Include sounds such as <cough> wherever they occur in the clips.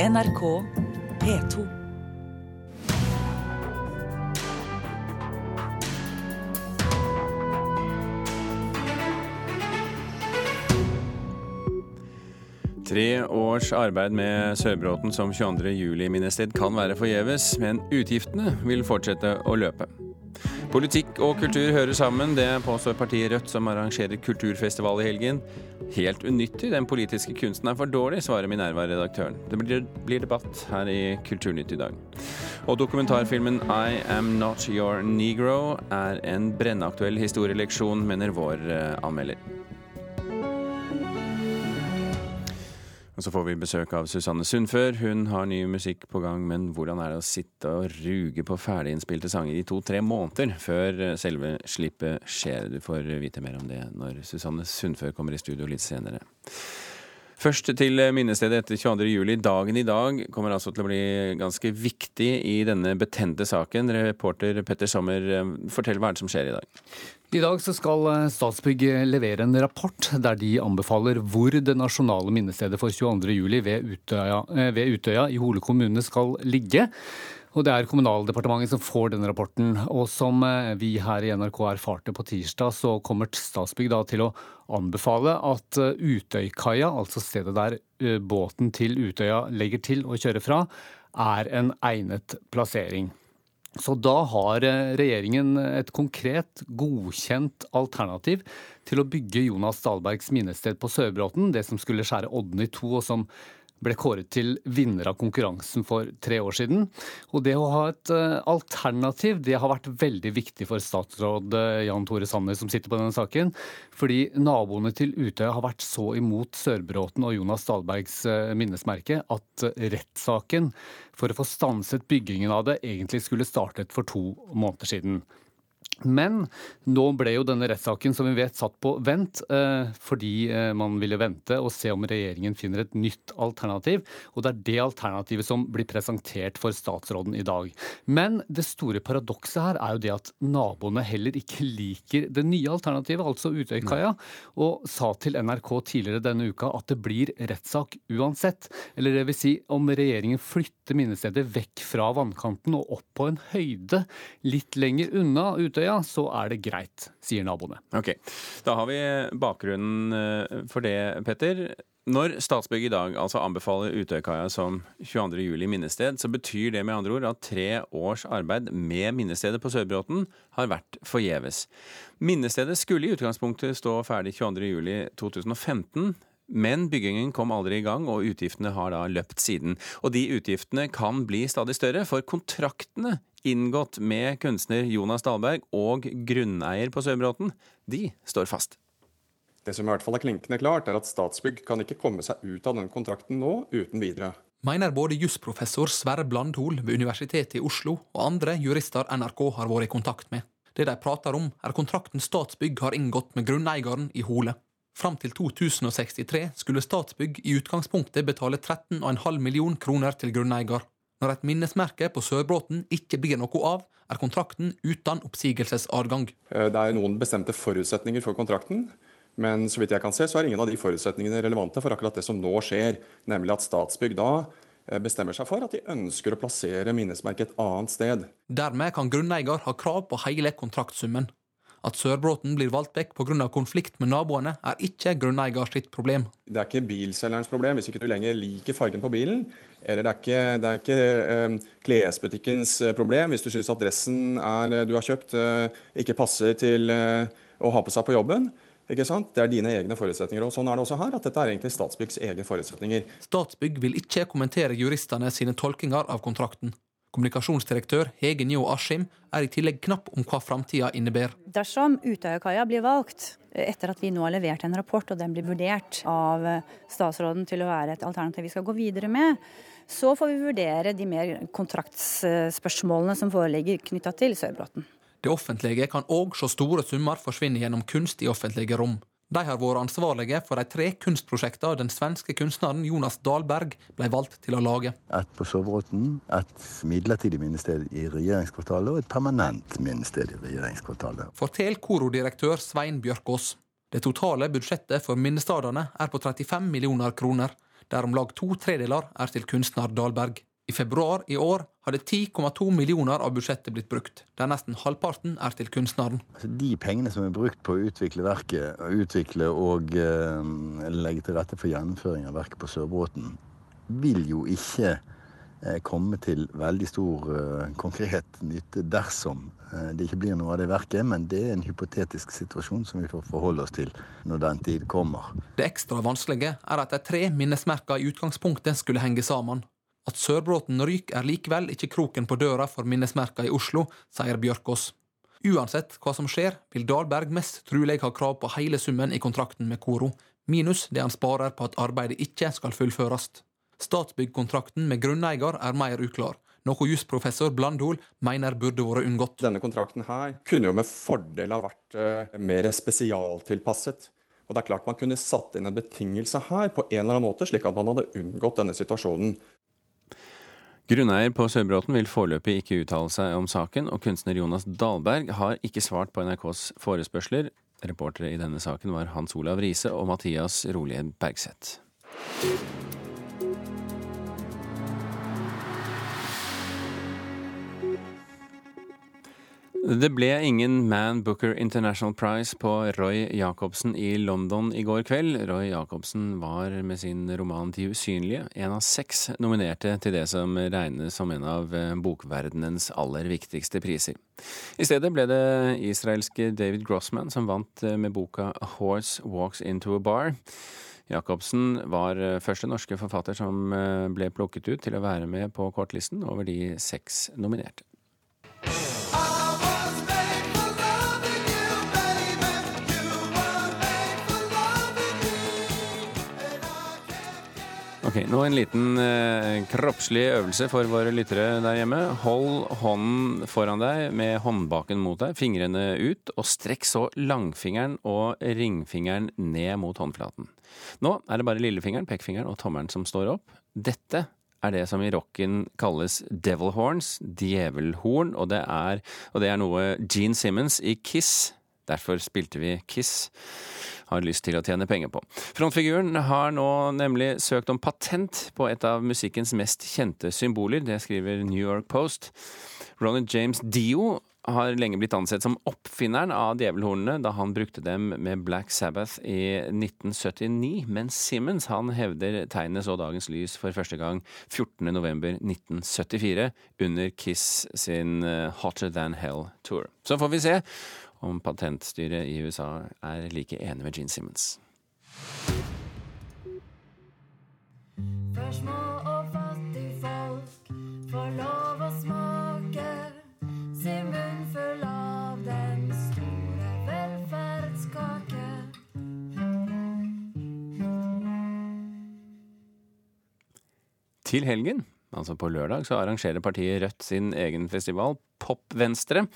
NRK P2. Tre års arbeid med Sørbråten som 22. juli-minnested kan være forgjeves, men utgiftene vil fortsette å løpe. Politikk og kultur hører sammen, det påstår partiet Rødt, som arrangerer kulturfestival i helgen. Helt unyttig, den politiske kunsten er for dårlig, svarer Minerva-redaktøren. Det blir, debatt her i Kulturnytt i dag. Og dokumentarfilmen I Am Not Your Negro er en brennaktuell historieleksjon, mener vår eh, anmelder. Og så får vi besøk av Susanne Sundfør. Hun har ny musikk på gang, men hvordan er det å sitte og ruge på ferdiginnspilte sanger i to-tre måneder før selve slippet skjer? Du får vite mer om det når Susanne Sundfør kommer i studio litt senere. Først til minnestedet etter 22. juli. Dagen i dag kommer altså til å bli ganske viktig i denne betente saken. Reporter Petter Sommer, fortell hva er det som skjer i dag? I dag skal Statsbygg levere en rapport der de anbefaler hvor det nasjonale minnestedet for 22. juli ved Utøya, eh, ved Utøya i Hole kommune skal ligge. Og Det er Kommunaldepartementet som får denne rapporten. Og som eh, vi her i NRK erfarte på tirsdag, så kommer Statsbygg til å anbefale at eh, Utøykaia, altså stedet der eh, båten til Utøya legger til å kjøre fra, er en egnet plassering. Så da har regjeringen et konkret, godkjent alternativ til å bygge Jonas Dahlbergs minnested på Sørbråten, det som skulle skjære Odden i to, og som ble kåret til vinner av konkurransen for tre år siden. Og det å ha et eh, alternativ det har vært veldig viktig for statsråd eh, Jan Tore Sanner, som sitter på denne saken. Fordi naboene til Utøya har vært så imot Sørbråten og Jonas Dahlbergs eh, minnesmerke at rettssaken for å få stanset byggingen av det egentlig skulle startet for to måneder siden. Men nå ble jo denne rettssaken som vi vet satt på vent, eh, fordi eh, man ville vente og se om regjeringen finner et nytt alternativ. Og det er det alternativet som blir presentert for statsråden i dag. Men det store paradokset her er jo det at naboene heller ikke liker det nye alternativet, altså Utøykaia, og sa til NRK tidligere denne uka at det blir rettssak uansett. Eller det vil si, om regjeringen flytter minnestedet vekk fra vannkanten og opp på en høyde litt lenger unna Utøya, Utøya, så er det greit, sier naboene. Ok, Da har vi bakgrunnen eh, for det, Petter. Når Statsbygg i dag altså anbefaler Utøykaia som 22.07 minnested, så betyr det med andre ord at tre års arbeid med minnestedet på Sørbråten har vært forgjeves. Minnestedet skulle i utgangspunktet stå ferdig 22.07.2015. Men byggingen kom aldri i gang, og utgiftene har da løpt siden. Og de utgiftene kan bli stadig større, for kontraktene inngått med kunstner Jonas Dahlberg og grunneier på Sørbråten, de står fast. Det som i hvert fall er klinkende klart, er at Statsbygg kan ikke komme seg ut av den kontrakten nå uten videre. Mener både jusprofessor Sverre Blandhol ved Universitetet i Oslo og andre jurister NRK har vært i kontakt med. Det de prater om, er kontrakten Statsbygg har inngått med grunneieren i Hole. Fram til 2063 skulle Statsbygg i utgangspunktet betale 13,5 million kroner til grunneier. Når et minnesmerke på Sørbråten ikke blir noe av, er kontrakten uten oppsigelsesadgang. Eh, det er noen bestemte forutsetninger for kontrakten. Men så vidt jeg kan se, så er ingen av de forutsetningene relevante for akkurat det som nå skjer. Nemlig at Statsbygg da eh, bestemmer seg for at de ønsker å plassere minnesmerket et annet sted. Dermed kan grunneier ha krav på hele kontraktsummen. At Sørbråten blir valgt vekk pga. konflikt med naboene, er ikke grunneier sitt problem. Det er ikke bilselgerens problem hvis ikke du lenger liker fargen på bilen. Eller det er ikke, det er ikke um, klesbutikkens eh, problem hvis du syns at dressen er, eh, du har kjøpt, uh, ikke passer til uh, å ha på seg på jobben. Ikke sant? Det er dine egne forutsetninger. og Sånn er det også her, at dette er egentlig Statsbyggs egne forutsetninger. Statsbygg vil ikke kommentere juristene sine tolkinger av kontrakten. Kommunikasjonsdirektør Hege Njå Askim er i tillegg knapp om hva framtida innebærer. Dersom Utøyakaia blir valgt, etter at vi nå har levert en rapport og den blir vurdert av statsråden til å være et alternativ vi skal gå videre med, så får vi vurdere de mer kontraktsspørsmålene som foreligger knytta til Sørbråten. Det offentlige kan òg se store summer forsvinne gjennom kunst i offentlige rom. De har vært ansvarlige for de tre kunstprosjektene den svenske kunstneren Jonas Dahlberg ble valgt til å lage. Et på sovrotten, et midlertidig minnested i regjeringskvartalet og et permanent minnested i regjeringskvartalet. Fortell korodirektør Svein Bjørkås. Det totale budsjettet for minnestedene er på 35 millioner kroner. der om lag to tredeler er til kunstner Dahlberg. I februar i år hadde 10,2 millioner av budsjettet blitt brukt, der nesten halvparten er til kunstneren. Altså, de pengene som er brukt på å utvikle verket, utvikle og eh, legge til rette for gjennomføring av verket på Sørbråten, vil jo ikke eh, komme til veldig stor eh, konkret nytte dersom eh, det ikke blir noe av det verket. Men det er en hypotetisk situasjon som vi får forholde oss til når den tid kommer. Det ekstra vanskelige er at de tre minnesmerkene i utgangspunktet skulle henge sammen. At Sørbråten ryker er likevel ikke kroken på døra for minnesmerka i Oslo, sier Bjørkås. Uansett hva som skjer, vil Dahlberg mest trolig ha krav på hele summen i kontrakten med Koro, minus det han sparer på at arbeidet ikke skal fullføres. Statsbyggkontrakten med grunneier er mer uklar, noe jusprofessor Blandhol mener burde vært unngått. Denne kontrakten her kunne jo med fordel ha vært uh, mer spesialtilpasset. Og det er klart Man kunne satt inn en betingelse her på en eller annen måte, slik at man hadde unngått denne situasjonen. Grunneier på Sørbråten vil foreløpig ikke uttale seg om saken, og kunstner Jonas Dahlberg har ikke svart på NRKs forespørsler. Reportere i denne saken var Hans Olav Riise og Mathias Rolige Bergseth. Det ble ingen Man Booker International Prize på Roy Jacobsen i London i går kveld. Roy Jacobsen var med sin roman De usynlige en av seks nominerte til det som regnes som en av eh, bokverdenens aller viktigste priser. I stedet ble det israelske David Grossman som vant eh, med boka Horse Walks Into a Bar. Jacobsen var eh, første norske forfatter som ble plukket ut til å være med på kortlisten over de seks nominerte. Ok, Nå en liten eh, kroppslig øvelse for våre lyttere der hjemme. Hold hånden foran deg med håndbaken mot deg, fingrene ut, og strekk så langfingeren og ringfingeren ned mot håndflaten. Nå er det bare lillefingeren, pekefingeren og tommelen som står opp. Dette er det som i rocken kalles devil horns, djevelhorn, og det er, og det er noe Gene Simmons i Kiss Derfor spilte vi Kiss har lyst til å tjene penger på. Frontfiguren har nå nemlig søkt om patent på et av musikkens mest kjente symboler. Det skriver New York Post. Ronald James Dio har lenge blitt ansett som oppfinneren av djevelhornene da han brukte dem med Black Sabbath i 1979, men Simmons han hevder tegnet så dagens lys for første gang 14.11.1974 under Kiss sin eh, Hotter Than Hell-tour. Så får vi se om patentstyret i USA er like enig med Gene Simmons. For små og fattige folk får lov å smake sin munn full av den store velferdskake. Til helgen, altså på lørdag, så arrangerer partiet Rødt sin egen festival Pop-Venstre.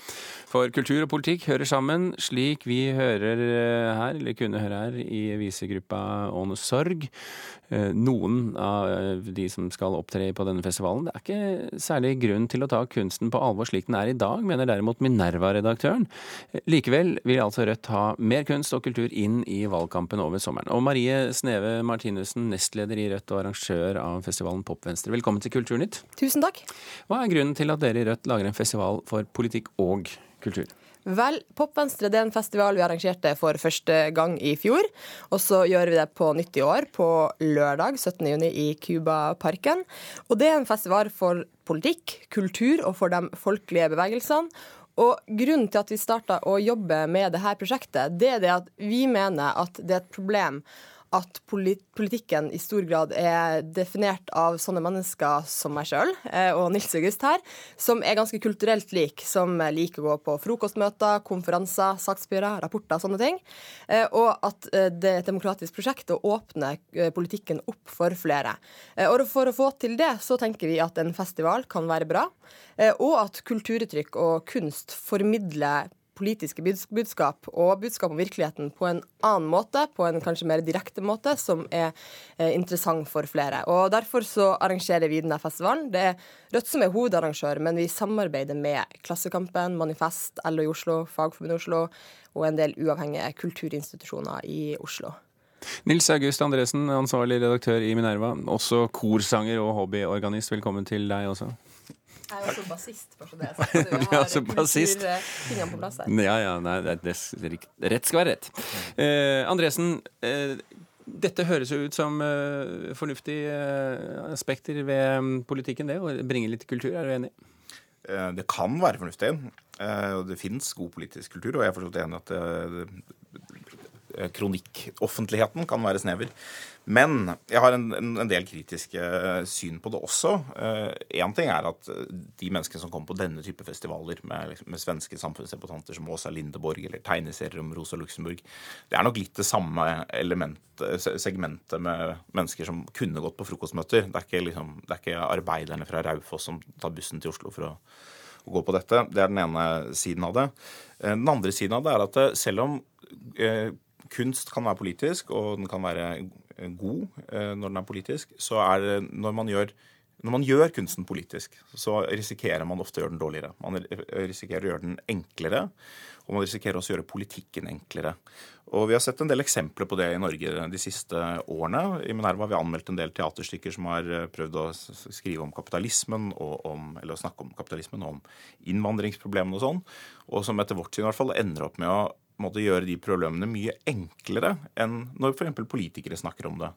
For kultur og politikk hører sammen, slik vi hører eh, her, eller kunne høre her, i visegruppa Åne Sorg. Eh, noen av de som skal opptre på denne festivalen. Det er ikke særlig grunn til å ta kunsten på alvor slik den er i dag, mener derimot Minerva-redaktøren. Eh, likevel vil altså Rødt ha mer kunst og kultur inn i valgkampen over sommeren. Og Marie Sneve Martinussen, nestleder i Rødt og arrangør av festivalen Pop-Venstre, velkommen til Kulturnytt. Tusen takk. Hva er grunnen til at dere i Rødt lager en festival festival for politikk og kultur? Vel, Popvenstre det er en festival vi arrangerte for første gang i fjor. Og så gjør vi det på nytt i år, på lørdag 17.6 i Cubaparken. Og det er en festival for politikk, kultur og for de folkelige bevegelsene. Og Grunnen til at vi starta å jobbe med dette prosjektet, det er det at vi mener at det er et problem at politikken i stor grad er definert av sånne mennesker som meg sjøl eh, og Nils August her, som er ganske kulturelt lik, som liker å gå på frokostmøter, konferanser, saksbyråer, rapporter, sånne ting. Eh, og at eh, det er et demokratisk prosjekt å åpne politikken opp for flere. Og for å få til det, så tenker vi at en festival kan være bra, og at kulturuttrykk og kunst formidler politiske budskap og budskap om virkeligheten på en annen måte, på en kanskje mer direkte måte, som er eh, interessant for flere. Og Derfor så arrangerer vi denne festivalen. Det er Rødt som er hovedarrangør, men vi samarbeider med Klassekampen, Manifest, LO i Oslo, Fagforbundet Oslo og en del uavhengige kulturinstitusjoner i Oslo. Nils August Andresen, ansvarlig redaktør i Minerva. Også korsanger og hobbyorganist. Velkommen til deg også. Jeg er også bassist, bare så det er <laughs> sagt. Du har også bassist. kulturtingene på plass her. Ja, ja, nei, det, det, rett skal være rett. Eh, Andresen, eh, dette høres jo ut som eh, fornuftige eh, aspekter ved mm, politikken, det, å bringe litt kultur. Er du enig? Eh, Det kan være fornuftig. eh, Og det fins god politisk kultur. Og jeg er forstått enig i at eh, kronikkoffentligheten kan være snever. Men jeg har en, en, del kritiske eh, syn på det også. Én ting er at eh, de menneskene som kommer på denne type festivaler, med, liksom, med svenske samfunnsdebattanter som Åsa Lindeborg eller tegneserier om Rosa Luxemburg, det er nok litt det samme element, segmentet med mennesker som kunne gått på frokostmøter. Det er ikke, liksom, det er ikke arbeiderne fra Raufoss som tar bussen til Oslo for å å gå på dette. Det er den ene siden av det. Eh, Den andre siden av det er at eh, selv om eh, kunst kan være politisk, og den kan være eh, god eh, når den er politisk, så er det når man gjør når man gjør kunsten politisk, så risikerer man ofte å gjøre den dårligere. Man risikerer å gjøre den enklere, og man risikerer også å gjøre politikken enklere. Og Vi har sett en del eksempler på det i Norge de siste årene. I Minerva har vi anmeldt en del teaterstykker som har eh, prøvd å skrive om kapitalismen, om, eller å snakke om kapitalismen og om innvandringsproblemene og sånn, og som etter vårt syn i hvert fall ender opp med å måtte gjøre de problemene mye enklere enn når f.eks. politikere snakker om det.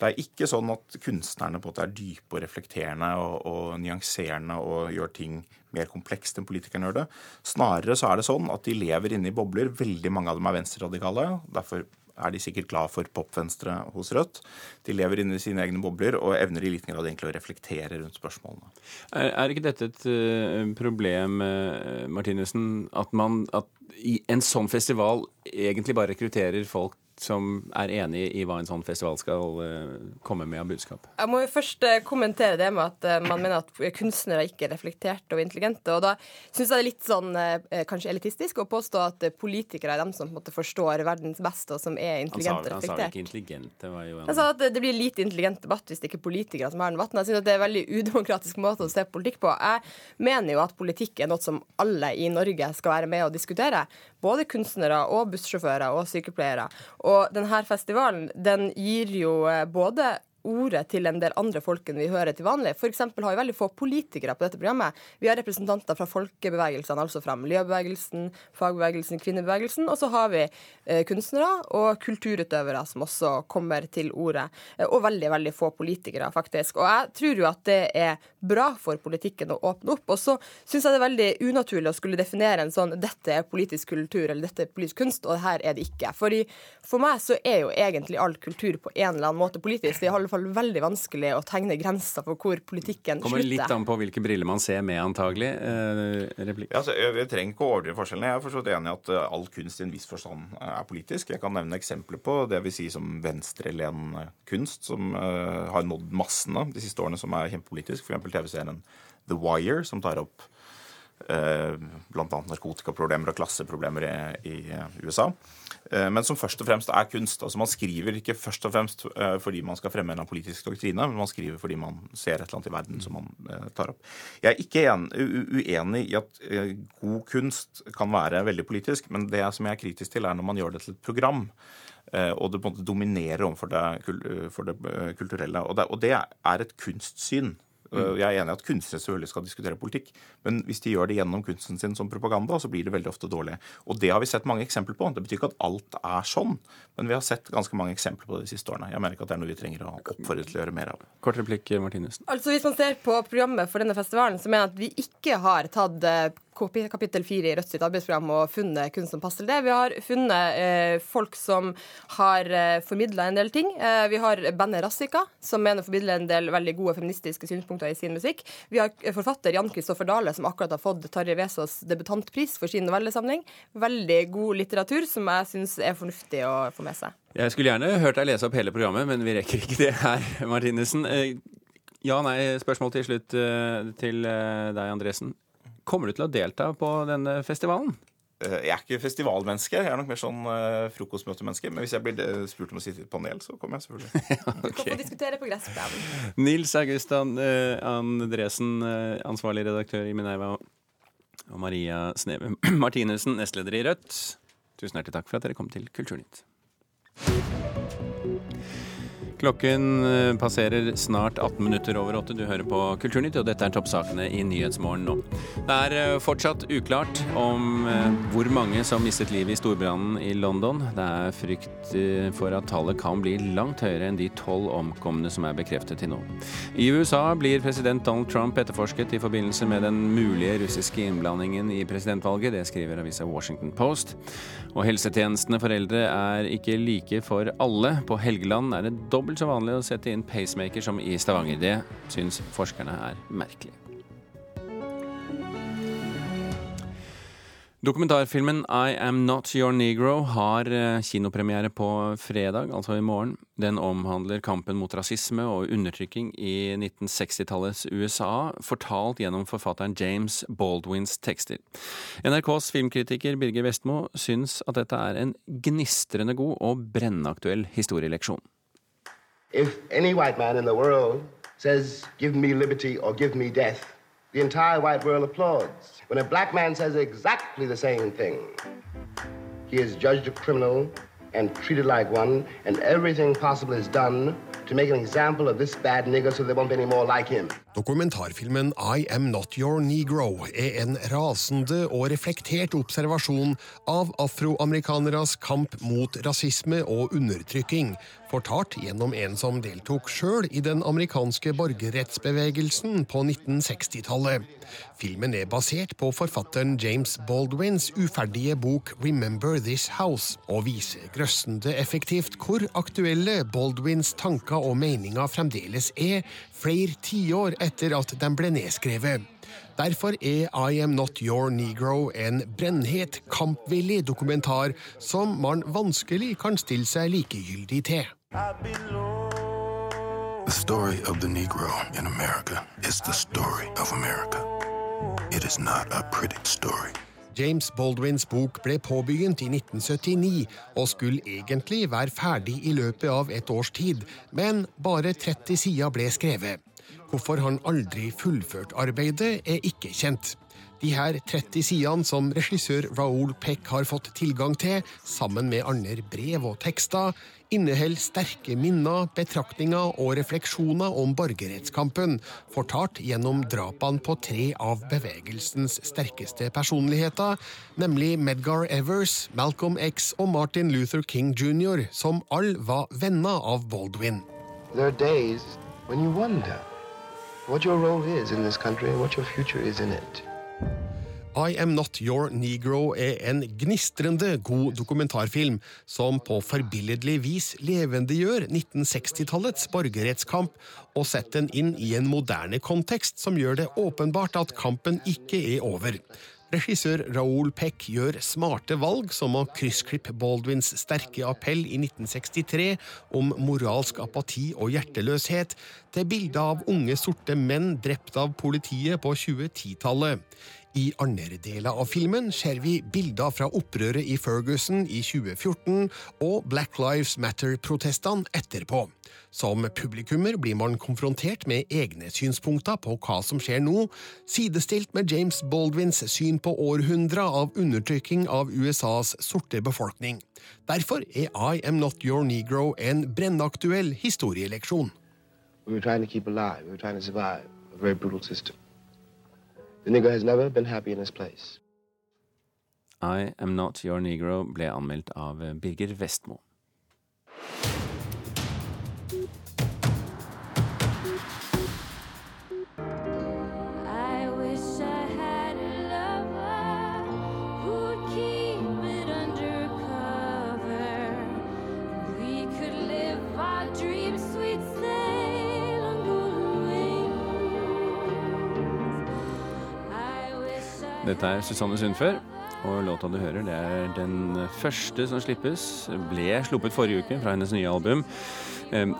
Det er ikke sånn at kunstnerne på en måte er dype og reflekterende og, og nyanserende og gjør ting mer komplekst enn politikerne gjør det. Snarere så er det sånn at de lever inne i bobler. Veldig mange av dem er venstreradikale. Derfor er de sikkert glad for popvenstre hos Rødt. De lever inne i sine egne bobler og evner i liten grad egentlig å reflektere rundt spørsmålene. Er, er ikke dette et eh, problem, uh, Martinussen, at man at en sånn festival egentlig bare rekrutterer folk som er enig i hva en sånn festival skal eh, komme med av budskap? Jeg må jo først eh, kommentere det med at eh, man mener at kunstnere ikke er reflekterte og intelligente. Og da syns jeg det er litt sånn kanskje elitistisk å påstå at politikere er dem som på en måte forstår verdens beste, og som er intelligente og han sa vel ikke intelligente, det var jo en Jeg sa at det blir lite intelligent debatt hvis det ikke er politikere som har den debatten. Jeg synes Det er en veldig udemokratisk måte å se politikk på. Jeg mener jo at politikk er noe som alle i Norge skal være med og diskutere. Både kunstnere og bussjåfører og sykepleiere. Og denne festivalen den gir jo eh, både ordet til en del andre folk enn vi hører til vanlig. Eksempel har vi veldig få politikere på dette programmet. Vi har representanter fra folkebevegelsene, altså fra miljøbevegelsen, fagbevegelsen, kvinnebevegelsen, og så har vi eh, kunstnere og kulturutøvere som også kommer til ordet. Eh, og veldig, veldig få politikere, faktisk. Og jeg tror jo at det er bra for politikken å åpne opp. Og så syns jeg det er veldig unaturlig å skulle definere en sånn dette er politisk kultur eller dette er politisk kunst, og her er det ikke. Fordi For meg så er jo egentlig all kultur på en eller annen måte politisk. Det er fall veldig vanskelig å tegne grenser for hvor politikken Kommer litt an på hvilke briller man ser med, antagelig. Eh, replikk. Ja, altså, jeg, jeg trenger ikke å overdrive forskjellene. Jeg er forstått enig i at eh, all kunst i en viss forstand eh, er politisk. Jeg kan nevne eksempler på det jeg vil si som venstrelenende kunst, som eh, har nådd massene de siste årene, som er kjempepolitisk. F.eks. TV-serien The Wire, som tar opp eh, bl.a. narkotikaproblemer og klasseproblemer i, i eh, USA. Eh, men som først og fremst er kunst. Altså Man skriver ikke først og fremst eh, fordi man skal fremme en politisk doktrine, men man skriver fordi man ser et eller annet i verden som man eh, tar opp. Jeg er ikke en, uenig i at eh, god kunst kan være veldig politisk, men det som jeg er kritisk til, er når man gjør det til et program. eh, Og det på en måte dominerer overfor det, for det eh, kulturelle. Og det, og det er et kunstsyn. Uh, Jeg er enig i at kunstnere selvfølgelig skal diskutere politikk, men hvis de gjør det gjennom kunsten sin som propaganda, så blir det veldig ofte dårlig. Og det har vi sett mange eksempler på. Det betyr ikke at alt er sånn, men vi har sett ganske mange eksempler på det de siste årene. Jeg mener ikke at det er noe vi trenger å oppfordre til å gjøre mer av. Kort replikk, Martinussen. Altså Hvis man ser på programmet for denne festivalen, så mener jeg at vi ikke har tatt eh, kapittel fire i Rødt sitt arbeidsprogram og funnet kunst som passer til det. Vi har funnet eh, folk som har eh, formidla en del ting. Eh, vi har bandet Rassika, som mener formidler en del veldig gode feministiske synspunkter i sin musikk. Vi har eh, forfatter Jan Kristoffer Dale, som akkurat har fått Tarjei Vesaas debutantpris for sin novellesamling. Veldig god litteratur som jeg syns er fornuftig å få med seg. Jeg skulle gjerne hørt deg lese opp hele programmet, men vi rekker ikke det her, Martinussen. Eh, Ja, nei, spørsmål til slutt eh, til deg, Andresen. Kommer du til å delta på denne festivalen? Eh, Jeg er ikke festivalmenneske, jeg er nok mer sånn eh, frokostmøtemenneske. Men hvis jeg blir eh, spurt om å sitte i et panel, så kommer jeg selvfølgelig. Du kan få diskutere på gressplenen. Nils Augustan eh, Andresen, eh, ansvarlig redaktør i Minerva, og Maria Sneve <clears throat> Martinussen, nestleder i Rødt. Tusen hjertelig takk for at dere kom til Kulturnytt. Klokken eh, passerer snart 18 minutter over åtte. Du hører på Kulturnytt, og dette er toppsakene i Nyhetsmorgen nå. Det er eh, fortsatt uklart om eh, hvor mange som mistet livet i storbrannen i London. Det er frykt for at tallet kan bli langt høyere enn de tolv omkomne som er bekreftet til nå. I USA blir president Donald Trump etterforsket i forbindelse med den mulige russiske innblandingen i presidentvalget. Det skriver avisa Washington Post. Og helsetjenestene for eldre er ikke like for alle. På Helgeland er det dobbelt dobbelt så vanlig å sette inn pacemaker som i Stavanger. Det syns forskerne er merkelig. Dokumentarfilmen I Am Not Your Negro har eh, kinopremiere på fredag, altså i morgen. Den omhandler kampen mot rasisme og undertrykking i 1960-tallets USA, fortalt gjennom forfatteren James Baldwins tekster. NRKs filmkritiker Birger Vestmo syns at dette er en gnistrende god og brennaktuell historieleksjon. If any white man in the world says, give me liberty or give me death, the entire white world applauds. When a black man says exactly the same thing, he is judged a criminal and treated like one, and everything possible is done Dokumentarfilmen I Am Not Your Negro er en rasende og reflektert observasjon av afroamerikaneres kamp mot rasisme og undertrykking, fortalt gjennom en som deltok sjøl i den amerikanske borgerrettsbevegelsen på 1960-tallet. Filmen er basert på forfatteren James Baldwins uferdige bok Remember This House, og viser grøssende effektivt hvor aktuelle Baldwins tanker og meninger fremdeles er, flere tiår etter at de ble nedskrevet. Derfor er I Am Not Your Negro en brennhet, kampvillig dokumentar som man vanskelig kan stille seg likegyldig til. The story of the Negro in America is the story of America. It is not a pretty story. James Baldwins bok ble påbegynt i 1979 og skulle egentlig være ferdig i løpet av et års tid, men bare 30 sider ble skrevet. Hvorfor han aldri fullførte arbeidet, er ikke kjent. De her 30 sidene som regissør Raoul Peck har fått tilgang til, sammen med andre brev og tekster, inneholder sterke minner, betraktninger og refleksjoner om borgerrettskampen, fortalt gjennom drapene på tre av bevegelsens sterkeste personligheter, nemlig Medgar Evers, Malcolm X og Martin Luther King jr., som alle var venner av Baldwin. There are days when you wonder what your role is in this country and what your future is in it. I Am Not Your Negro er en gnistrende god dokumentarfilm som på forbilledlig vis levendegjør 1960-tallets borgerrettskamp og setter den inn i en moderne kontekst som gjør det åpenbart at kampen ikke er over. Regissør Raoul Peck gjør smarte valg, som å kryssklippe Baldwins sterke appell i 1963 om moralsk apati og hjerteløshet, til bilder av unge sorte menn drept av politiet på 2010-tallet. I andre deler av filmen ser vi bilder fra opprøret i Ferguson i 2014 og Black Lives Matter-protestene etterpå. Som publikummer blir man konfrontert med egne synspunkter på hva som skjer nå, sidestilt med James Baldwins syn på århundrer av undertrykking av USAs sorte befolkning. Derfor er I Am Not Your Negro en brennaktuell historieleksjon. We were trying to keep alive. We were trying to survive a system. The nigger has never been happy in his place. I Am Not Your Negro ble anmeldt av Birger Vestmo. Dette er Susanne Sundfør, og låta du hører, det er den første som slippes. Ble sluppet forrige uke fra hennes nye album.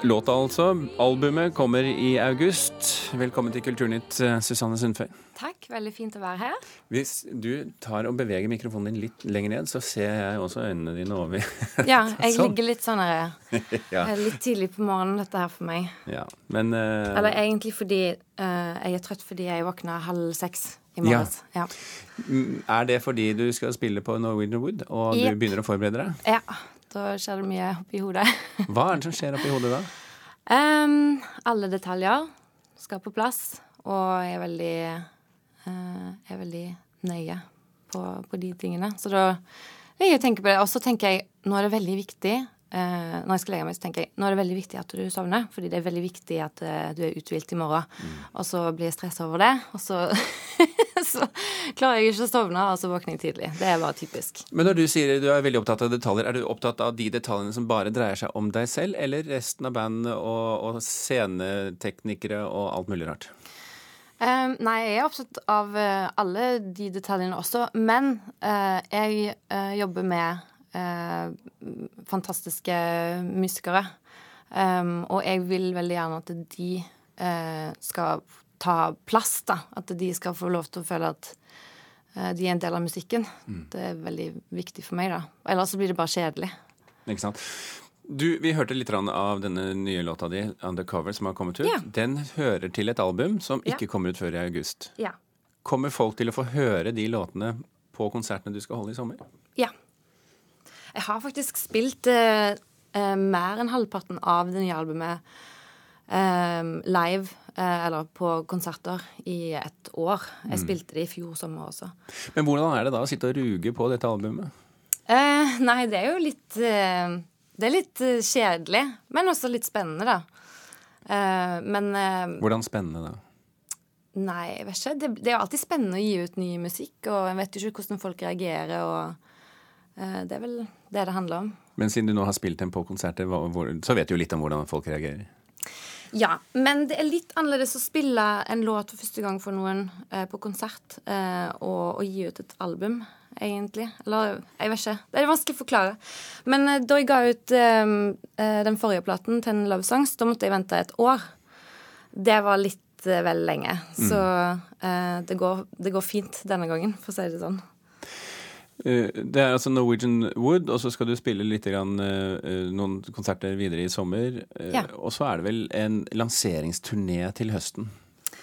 Låta altså. Albumet kommer i august. Velkommen til Kulturnytt, Susanne Sundfør. Takk, veldig fint å være her. Hvis du tar og beveger mikrofonen din litt lenger ned, så ser jeg også øynene dine over. <laughs> ja, jeg sånn. ligger litt sånn her. <laughs> ja. Litt tidlig på morgenen, dette her for meg. Ja, men... Uh... Eller egentlig fordi uh, jeg er trøtt fordi jeg våkna halv seks i morges. Ja. ja. Er det fordi du skal spille på Norwegian Wood, og yep. du begynner å forberede deg? Ja. Da skjer det mye oppi hodet. <laughs> Hva er det som skjer oppi hodet da? Um, alle detaljer skal på plass, og jeg er veldig, uh, er veldig nøye på, på, de tingene. Så da jeg tenker på det. Og så tenker jeg nå er det veldig viktig Når jeg skal legge meg, så tenker jeg nå er det veldig viktig at du sovner. Fordi det er veldig viktig at uh, du er uthvilt i morgen. Mm. Og så blir jeg stressa over det, og så <laughs> så klarer jeg ikke å sovne, og så våkner jeg tidlig. Det er bare typisk. Men når du sier du er veldig opptatt av detaljer, er du opptatt av de detaljene som bare dreier seg om deg selv, eller resten av bandet og, og sceneteknikere og alt mulig rart? Uh, nei, jeg er opptatt av uh, alle de detaljene også. Men uh, jeg jobber med fantastiske musikere. Og jeg vil veldig gjerne at de skal ta plass, da. At de skal få lov til å føle at uh, de er en del av musikken. Mm. Det er veldig viktig for meg, da. Ellers så blir det bare kjedelig. Ikke sant. Du, Vi hørte litt av denne nye låta di, 'Undercover', som har kommet ut. Ja. Den hører til et album som ikke ja. kommer ut før i august. Ja. Kommer folk til å få høre de låtene på konsertene du skal holde i sommer? Ja. Jeg har faktisk spilt uh, uh, mer enn halvparten av det nye albumet live Eh, eller på konserter i et år. Jeg mm. spilte det i fjor sommer også. Men hvordan er det da å sitte og ruge på dette albumet? Eh, nei, det er jo litt eh, Det er litt eh, kjedelig, men også litt spennende, da. Eh, men eh, Hvordan spennende, da? Nei, jeg vet ikke. Det, det, er jo alltid spennende å gi ut ny musikk, og jeg vet jo ikke hvordan folk reagerer, og det er vel det det handler om. Men siden du nå har spilt den på konserter, så vet du jo litt om hvordan folk reagerer? Ja, men det er litt annerledes å spille en låt for første gang for noen eh, på konsert eh, og, og, gi ut et album, egentlig. Eller jeg vet ikke. Det er vanskelig å forklare. Men eh, da jeg ga ut eh, eh, den forrige platen, 'Ten Love Songs', da måtte jeg vente et år. Det var litt eh, vel lenge. Mm. Så det går, det går fint denne gangen, for å si det sånn. Eh, det er altså Norwegian Wood, og så skal du spille litt grann, eh, noen konserter videre i sommer. Eh, ja. Og så er det vel en lanseringsturné til høsten.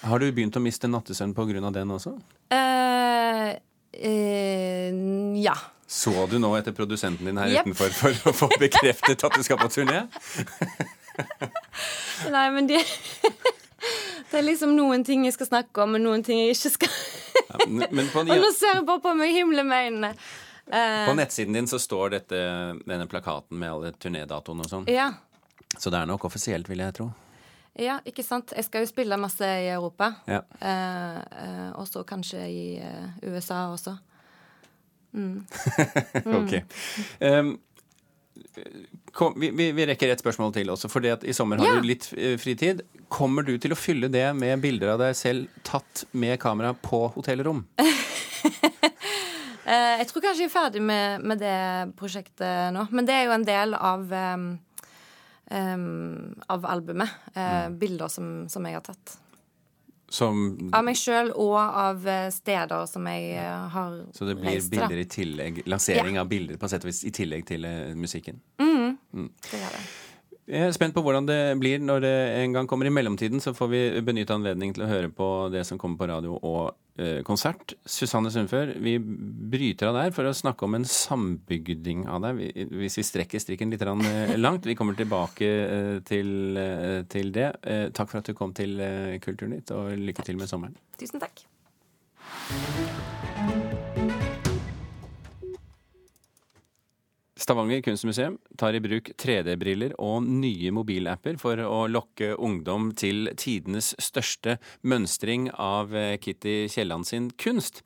Har du begynt å miste nattesøvn pga. den også? Uh, uh, ja. Så du nå etter produsenten din her yep. utenfor for å få bekreftet at du skal på turné? <laughs> Nei, men det <laughs> Det er liksom noen ting jeg skal snakke om, og noen ting jeg ikke skal Og nå ser jeg bare på meg himle med øynene. Uh, på nettsiden din så står dette, denne plakaten med alle turnédatoene og sånn. Ja. Så det er nok offisielt, vil jeg tro. Ja, ikke sant. Jeg skal jo spille masse i Europa. Ja. Uh, uh, og så kanskje i USA også. Mm. <laughs> ok. Um, Kom, vi, vi, rekker et spørsmål til også. for I sommer har ja. du litt eh, fritid. Kommer du til å fylle det med bilder av deg selv tatt med kamera på hotellrom? <laughs> Eh, jeg tror kanskje jeg er ferdig med, med, det prosjektet nå. Men det er jo en del av, um, um, av albumet. Uh. Bilder som, som jeg har tatt. Som, av meg sjøl og av eh, steder som jeg har reist Så det blir reist, bilder i tillegg, lansering ja. av bilder på sett og vis i tillegg til uh, musikken? Mm. Mm. Det gjør det. Jeg er spent på hvordan det blir når det en gang kommer. I mellomtiden så får vi benytte anledningen til å høre på det som kommer på radio og eh, konsert. Susanne Sundfør, vi bryter av der for å snakke om en sambygding av deg. Hvis vi strekker strikken litt eh, langt. Vi kommer tilbake eh, til, eh, til, det. Takk for at du kom til Kulturnytt, og lykke til med sommeren. Tusen takk. Stavanger kunstmuseum tar i bruk 3D-briller og nye mobilapper for å lokke ungdom til tidenes største mønstring av eh, Kitty Kielland sin kunst.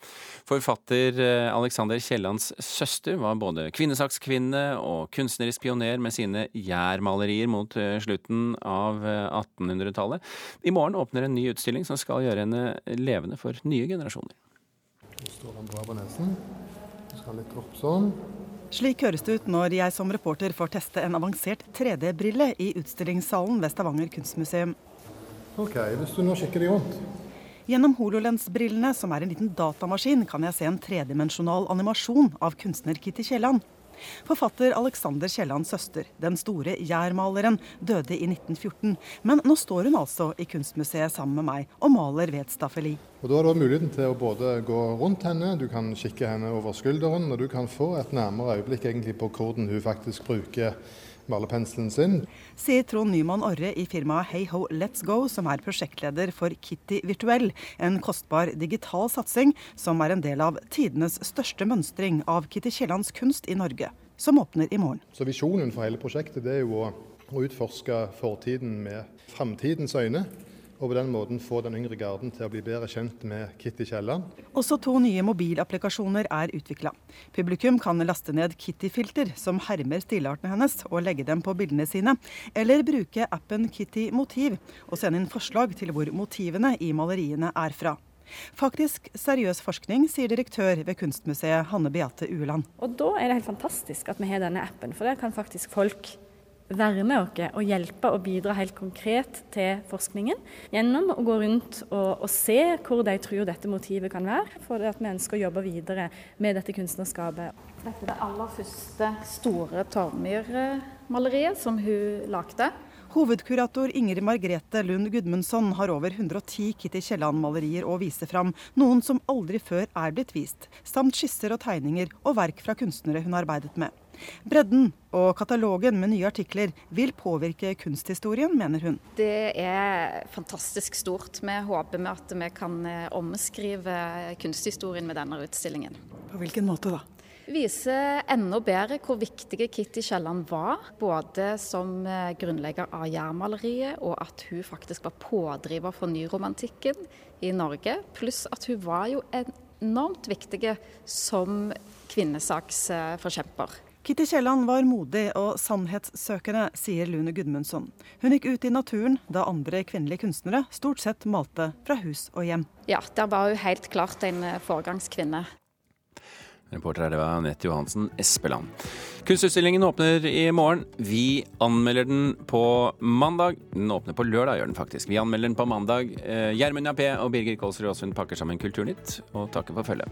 Forfatter eh, Alexander Kiellands søster var både kvinnesakskvinne og kunstnerisk pioner med sine gjærmalerier mot eh, slutten av 1800-tallet. I morgen åpner en ny utstilling som skal gjøre henne levende for nye generasjoner. Nå står han bra på nesen. Så skal litt opp sånn. Slik høres det ut når jeg som reporter får teste en avansert 3D-brille i utstillingssalen ved Stavanger kunstmuseum. Ok, hvis du nå kikker deg rundt. Gjennom HoloLens-brillene, som er en liten datamaskin, kan jeg se en tredimensjonal animasjon av kunstner Kitty Kielland. Forfatter Alexander Kiellands søster, den store jærmaleren, døde i 1914. Men nå står hun altså i Kunstmuseet sammen med meg og maler ved et staffeli. Og Da har du muligheten til å både gå rundt henne, du kan kikke henne over skulderen, og du kan få et nærmere øyeblikk egentlig på hvordan hun faktisk bruker malerpenselen sin. Sier Trond Nyman Orre i firmaet Heyho Let's Go, som er prosjektleder for Kitty Virtuell, en kostbar digital satsing som er en del av tidenes største mønstring av Kitty Kiellands kunst i Norge, som åpner i morgen. Så visjonen for hele prosjektet er jo å, å utforske fortiden med framtidens øyne og på den måten få den yngre garden til å bli bedre kjent med Kitty Kielland. Også to nye mobilapplikasjoner er utvikla. Publikum kan laste ned Kitty-filter som hermer stilartene hennes, og legge dem på bildene sine. Eller bruke appen Kitty Motiv og sende inn forslag til hvor motivene i maleriene er fra. Faktisk seriøs forskning, sier direktør ved Kunstmuseet Hanne Beate Ueland. Og da er det helt fantastisk at vi har denne appen, for der kan faktisk folk være med oss og hjelpe og bidra helt konkret til forskningen. Gjennom å gå rundt og, og se hvor de tror dette motivet kan være, for at vi ønsker å jobbe videre med dette kunstnerskapet. Dette er det aller første store Tormyr-maleriet som hun lagde. Hovedkurator Ingrid Margrethe Lund Gudmundsson har over 110 Kitty Kielland-malerier å vise fram, noen som aldri før er blitt vist, samt skisser og tegninger og verk fra kunstnere hun har arbeidet med. Bredden og katalogen med nye artikler vil påvirke kunsthistorien, mener hun. Det er fantastisk stort. Vi håper med at vi kan eh, omskrive kunsthistorien med denne utstillingen. På hvilken måte da? Viser enda bedre hvor viktig Kitty Kielland var, både som eh, grunnlegger av jærmaleriet, og at hun faktisk var pådriver for nyromantikken i Norge. Pluss at hun var jo enormt viktig som kvinnesaksforkjemper. Kitty Kielland var modig og sannhetssøkende, sier Lune Gudmundsson. Hun gikk ut i naturen da andre kvinnelige kunstnere stort sett malte fra hus og hjem. Ja, der var hun helt klart en eh, foregangskvinne. Reporter her det var Anette Johansen Espeland. Kunstutstillingen åpner i morgen. Vi anmelder den på mandag. Den åpner på lørdag, gjør den faktisk. Vi anmelder den på mandag. Eh, Gjermund Jappé og Birger Kolsrud Aasund pakker sammen Kulturnytt og takker for følget.